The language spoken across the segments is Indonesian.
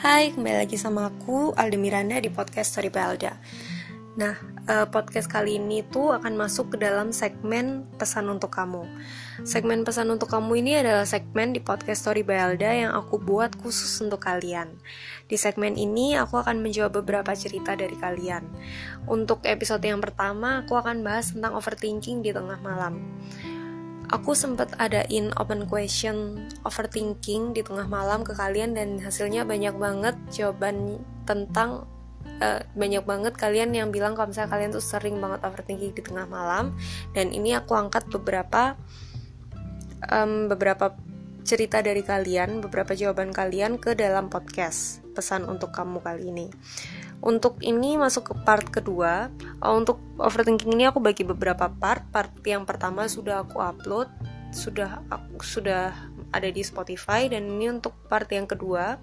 Hai, kembali lagi sama aku Alda Miranda di podcast Story Belda. Nah, uh, podcast kali ini tuh akan masuk ke dalam segmen pesan untuk kamu. Segmen pesan untuk kamu ini adalah segmen di podcast Story Belda yang aku buat khusus untuk kalian. Di segmen ini aku akan menjawab beberapa cerita dari kalian. Untuk episode yang pertama, aku akan bahas tentang overthinking di tengah malam aku sempat adain open question overthinking di tengah malam ke kalian dan hasilnya banyak banget jawaban tentang uh, banyak banget kalian yang bilang kalau misalnya kalian tuh sering banget overthinking di tengah malam. Dan ini aku angkat beberapa um, beberapa cerita dari kalian beberapa jawaban kalian ke dalam podcast pesan untuk kamu kali ini. Untuk ini masuk ke part kedua. Uh, untuk overthinking ini aku bagi beberapa part. Part yang pertama sudah aku upload sudah aku sudah ada di Spotify dan ini untuk part yang kedua.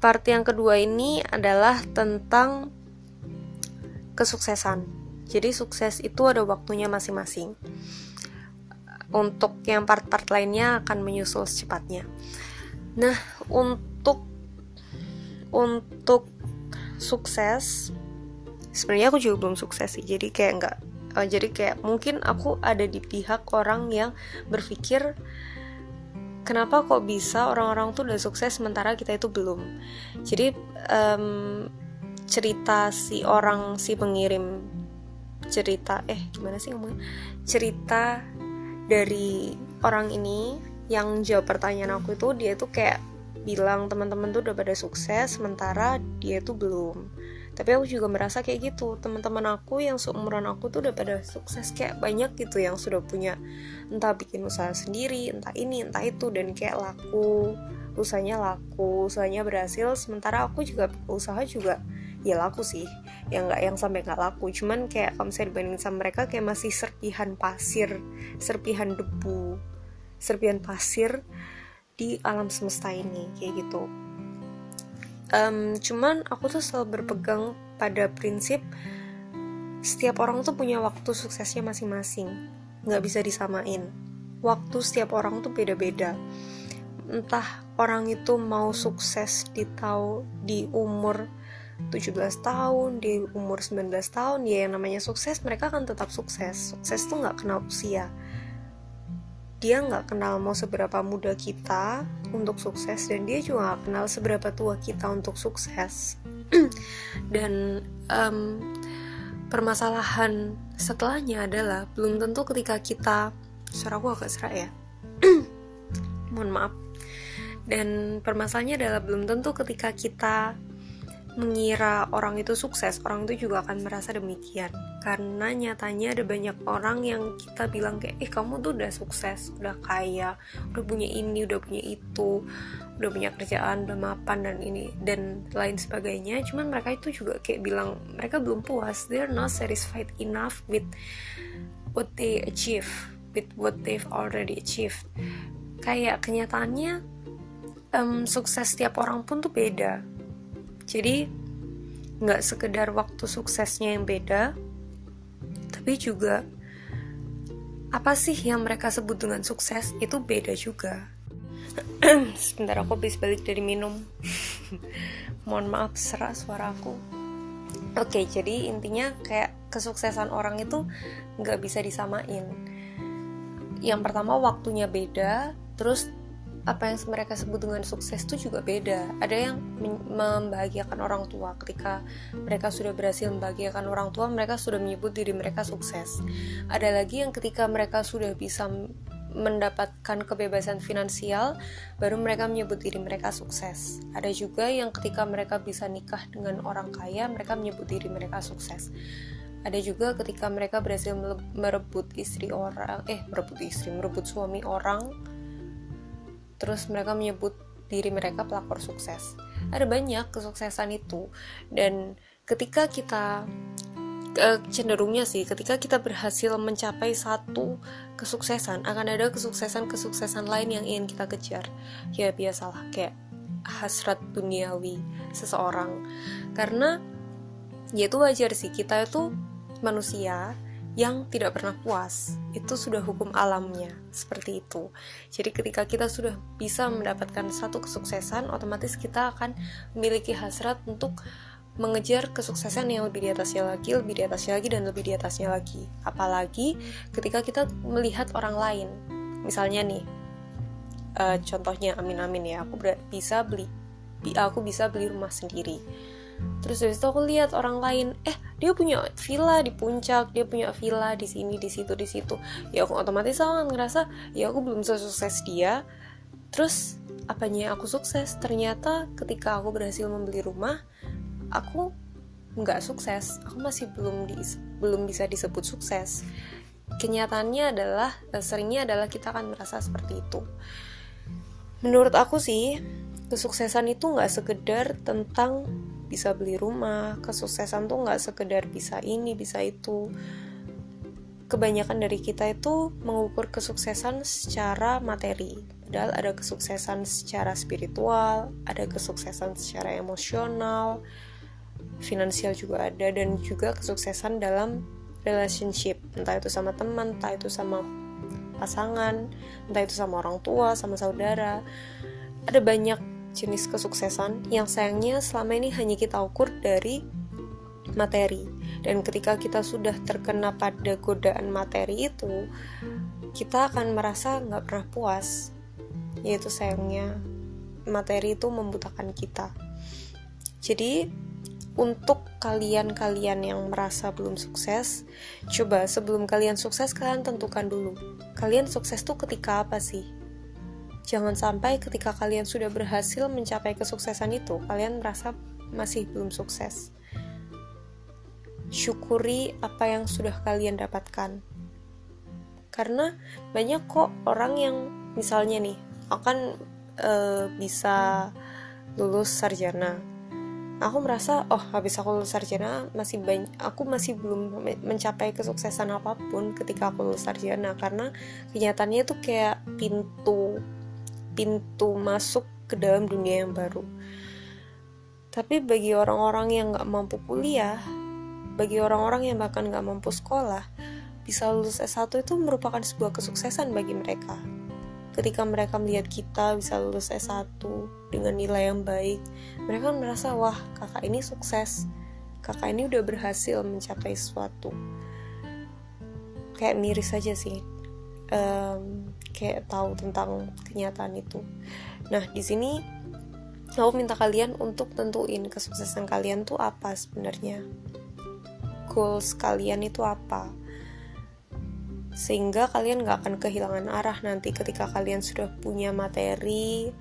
Part yang kedua ini adalah tentang kesuksesan. Jadi sukses itu ada waktunya masing-masing. Untuk yang part-part lainnya akan menyusul secepatnya. Nah untuk untuk sukses sebenarnya aku juga belum sukses sih jadi kayak nggak uh, jadi kayak mungkin aku ada di pihak orang yang berpikir kenapa kok bisa orang-orang tuh udah sukses sementara kita itu belum? Jadi um, cerita si orang si pengirim cerita eh gimana sih ngomongnya? Cerita dari orang ini yang jawab pertanyaan aku itu dia tuh kayak bilang teman-teman tuh udah pada sukses sementara dia tuh belum. Tapi aku juga merasa kayak gitu. Teman-teman aku yang seumuran aku tuh udah pada sukses kayak banyak gitu yang sudah punya entah bikin usaha sendiri entah ini entah itu dan kayak laku. Usahanya laku usahanya berhasil sementara aku juga usaha juga ya laku sih. Yang nggak yang sampai nggak laku. Cuman kayak kalau misalnya dibandingin sama mereka kayak masih serpihan pasir serpihan debu serpihan pasir di alam semesta ini kayak gitu. Um, cuman aku tuh selalu berpegang pada prinsip setiap orang tuh punya waktu suksesnya masing-masing. Nggak bisa disamain. Waktu setiap orang tuh beda-beda. Entah orang itu mau sukses di tahu di umur 17 tahun, di umur 19 tahun, ya yang namanya sukses, mereka akan tetap sukses. Sukses tuh nggak kenal usia dia nggak kenal mau seberapa muda kita untuk sukses dan dia juga nggak kenal seberapa tua kita untuk sukses. Dan um, permasalahan setelahnya adalah belum tentu ketika kita suara aku agak serak ya? Mohon maaf. Dan permasalahannya adalah belum tentu ketika kita mengira orang itu sukses, orang itu juga akan merasa demikian. Karena nyatanya ada banyak orang yang kita bilang kayak, eh kamu tuh udah sukses, udah kaya, udah punya ini, udah punya itu, udah punya kerjaan, udah mapan dan ini dan lain sebagainya. Cuman mereka itu juga kayak bilang mereka belum puas, they're not satisfied enough with what they achieve, with what they've already achieved. Kayak kenyataannya um, sukses setiap orang pun tuh beda jadi nggak sekedar waktu suksesnya yang beda, tapi juga apa sih yang mereka sebut dengan sukses itu beda juga. Sebentar aku habis balik dari minum. Mohon maaf serak suara aku. Oke, jadi intinya kayak kesuksesan orang itu nggak bisa disamain. Yang pertama waktunya beda, terus apa yang mereka sebut dengan sukses itu juga beda. Ada yang membahagiakan orang tua ketika mereka sudah berhasil membahagiakan orang tua, mereka sudah menyebut diri mereka sukses. Ada lagi yang ketika mereka sudah bisa mendapatkan kebebasan finansial, baru mereka menyebut diri mereka sukses. Ada juga yang ketika mereka bisa nikah dengan orang kaya, mereka menyebut diri mereka sukses. Ada juga ketika mereka berhasil merebut istri orang, eh merebut istri, merebut suami orang, terus mereka menyebut diri mereka pelakor sukses. Ada banyak kesuksesan itu. Dan ketika kita cenderungnya sih ketika kita berhasil mencapai satu kesuksesan akan ada kesuksesan-kesuksesan lain yang ingin kita kejar. Ya biasalah kayak hasrat duniawi seseorang. Karena ya itu wajar sih kita itu manusia yang tidak pernah puas. Itu sudah hukum alamnya, seperti itu. Jadi ketika kita sudah bisa mendapatkan satu kesuksesan, otomatis kita akan memiliki hasrat untuk mengejar kesuksesan yang lebih di atasnya lagi, lebih di atasnya lagi, dan lebih di atasnya lagi. Apalagi ketika kita melihat orang lain. Misalnya nih, uh, contohnya amin-amin ya, aku bisa beli, aku bisa beli rumah sendiri terus dari situ aku lihat orang lain. Eh dia punya villa di puncak dia punya villa di sini di situ di situ. Ya aku otomatis aku ngerasa ya aku belum sukses dia. Terus apanya aku sukses? Ternyata ketika aku berhasil membeli rumah aku nggak sukses. Aku masih belum di, belum bisa disebut sukses. Kenyataannya adalah eh, seringnya adalah kita akan merasa seperti itu. Menurut aku sih kesuksesan itu nggak sekedar tentang bisa beli rumah kesuksesan tuh nggak sekedar bisa ini bisa itu. Kebanyakan dari kita itu mengukur kesuksesan secara materi. Padahal ada kesuksesan secara spiritual ada kesuksesan secara emosional finansial juga ada dan juga kesuksesan dalam relationship. Entah itu sama teman entah itu sama pasangan entah itu sama orang tua sama saudara. Ada banyak jenis kesuksesan yang sayangnya selama ini hanya kita ukur dari materi dan ketika kita sudah terkena pada godaan materi itu kita akan merasa nggak pernah puas yaitu sayangnya materi itu membutakan kita jadi untuk kalian-kalian yang merasa belum sukses, coba sebelum kalian sukses kalian tentukan dulu. Kalian sukses tuh ketika apa sih? Jangan sampai ketika kalian sudah berhasil mencapai kesuksesan itu, kalian merasa masih belum sukses. Syukuri apa yang sudah kalian dapatkan. Karena banyak kok orang yang misalnya nih akan e, bisa lulus sarjana. Aku merasa oh habis aku lulus sarjana masih banyak aku masih belum mencapai kesuksesan apa pun ketika aku lulus sarjana karena kenyataannya tuh kayak pintu pintu masuk ke dalam dunia yang baru. Tapi bagi orang-orang yang gak mampu kuliah, bagi orang-orang yang bahkan gak mampu sekolah, bisa lulus S1 itu merupakan sebuah kesuksesan bagi mereka. Ketika mereka melihat kita bisa lulus S1 dengan nilai yang baik, mereka merasa, wah kakak ini sukses, kakak ini udah berhasil mencapai sesuatu. Kayak miris aja sih. Um, kayak tahu tentang kenyataan itu. Nah, di sini aku minta kalian untuk tentuin kesuksesan kalian tuh apa sebenarnya. Goals kalian itu apa? Sehingga kalian gak akan kehilangan arah nanti ketika kalian sudah punya materi,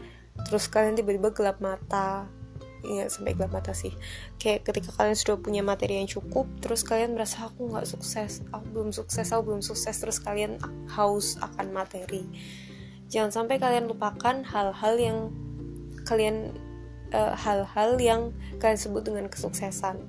terus kalian tiba-tiba gelap mata, ya sampai gelap mata sih kayak ketika kalian sudah punya materi yang cukup terus kalian merasa aku nggak sukses aku belum sukses aku belum sukses terus kalian haus akan materi. Jangan sampai kalian lupakan hal-hal yang kalian eh, hal-hal uh, yang kalian sebut dengan kesuksesan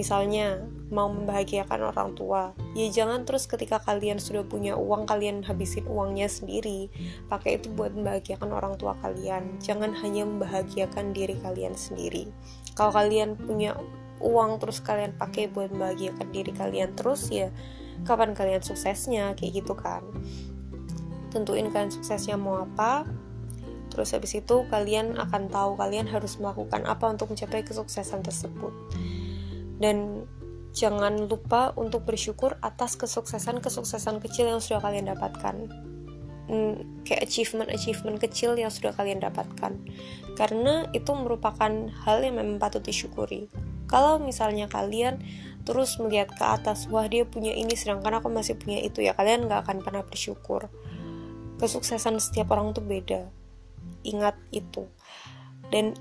misalnya mau membahagiakan orang tua. Ya jangan terus ketika kalian sudah punya uang kalian habisin uangnya sendiri. Pakai itu buat membahagiakan orang tua kalian. Jangan hanya membahagiakan diri kalian sendiri. Kalau kalian punya uang terus kalian pakai buat membahagiakan diri kalian terus ya kapan kalian suksesnya? Kayak gitu kan. Tentuin kalian suksesnya mau apa. Terus habis itu kalian akan tahu kalian harus melakukan apa untuk mencapai kesuksesan tersebut dan jangan lupa untuk bersyukur atas kesuksesan-kesuksesan kecil yang sudah kalian dapatkan. Hmm, kayak achievement-achievement kecil yang sudah kalian dapatkan. Karena itu merupakan hal yang memang patut disyukuri. Kalau misalnya kalian terus melihat ke atas wah dia punya ini sedangkan aku masih punya itu ya kalian gak akan pernah bersyukur. Kesuksesan setiap orang tuh beda. Ingat itu. Dan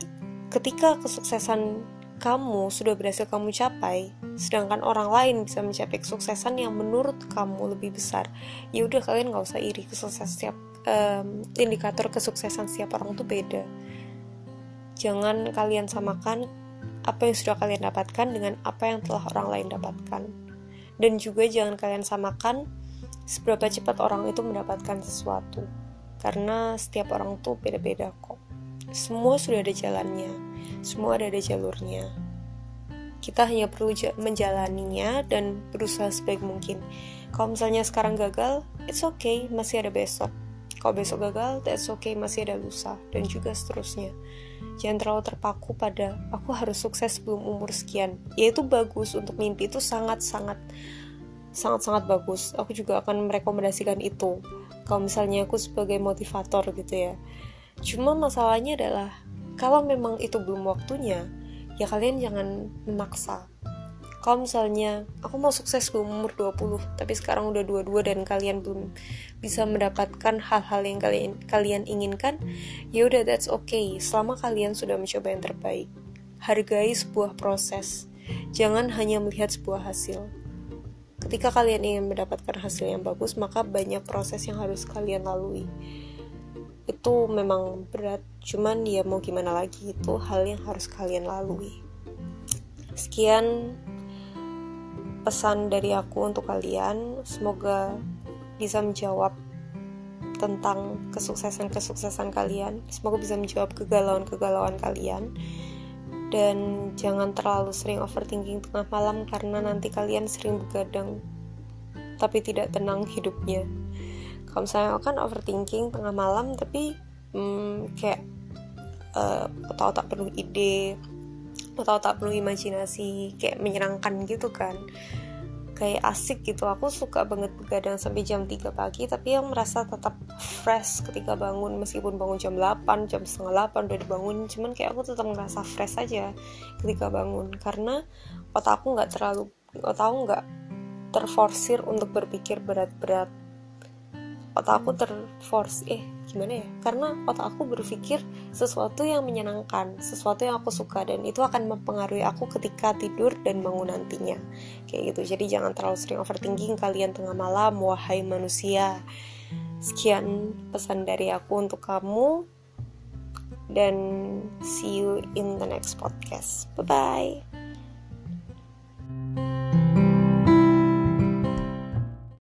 ketika kesuksesan kamu sudah berhasil kamu capai, sedangkan orang lain bisa mencapai kesuksesan yang menurut kamu lebih besar, ya udah kalian nggak usah iri kesuksesan setiap um, indikator kesuksesan setiap orang tuh beda. Jangan kalian samakan apa yang sudah kalian dapatkan dengan apa yang telah orang lain dapatkan. Dan juga jangan kalian samakan seberapa cepat orang itu mendapatkan sesuatu. Karena setiap orang tuh beda-beda kok. Semua sudah ada jalannya semua ada di jalurnya. Kita hanya perlu menjalaninya dan berusaha sebaik mungkin. Kalau misalnya sekarang gagal it's okay masih ada besok. Kalau besok gagal that's okay masih ada lusa dan juga seterusnya. Jangan terlalu terpaku pada aku harus sukses sebelum umur sekian. Ya itu bagus untuk mimpi itu sangat sangat sangat sangat bagus. Aku juga akan merekomendasikan itu. Kalau misalnya aku sebagai motivator gitu ya. Cuma masalahnya adalah kalau memang itu belum waktunya ya kalian jangan memaksa. Kalau misalnya aku mau sukses di umur 20 tapi sekarang udah 22 dan kalian belum bisa mendapatkan hal-hal yang kalian kalian inginkan ya udah that's okay. Selama kalian sudah mencoba yang terbaik hargai sebuah proses. Jangan hanya melihat sebuah hasil. Ketika kalian ingin mendapatkan hasil yang bagus maka banyak proses yang harus kalian lalui. Itu memang berat cuman ya mau gimana lagi itu hal yang harus kalian lalui. Sekian pesan dari aku untuk kalian. Semoga bisa menjawab tentang kesuksesan-kesuksesan kalian. Semoga bisa menjawab kegalauan-kegalauan kalian. Dan jangan terlalu sering overthinking tengah malam karena nanti kalian sering begadang tapi tidak tenang hidupnya. Kalau misalnya kan overthinking tengah malam tapi hmm, kayak uh, otak-otak penuh ide otak-otak penuh imajinasi kayak menyenangkan gitu kan. Kayak asik gitu. Aku suka banget begadang sampai jam 3 pagi tapi yang merasa tetap fresh ketika bangun meskipun bangun jam 8 jam setengah 8 udah dibangun cuman kayak aku tetap ngerasa fresh aja ketika bangun. Karena otak aku nggak terlalu otak aku nggak terforsir untuk berpikir berat-berat otak aku terforce. Eh gimana ya? Karena otak aku berpikir sesuatu yang menyenangkan sesuatu yang aku suka dan itu akan mempengaruhi aku ketika tidur dan bangun nantinya. Kayak gitu. Jadi jangan terlalu sering overthinking kalian tengah malam wahai manusia. Sekian pesan dari aku untuk kamu dan see you in the next podcast. Bye bye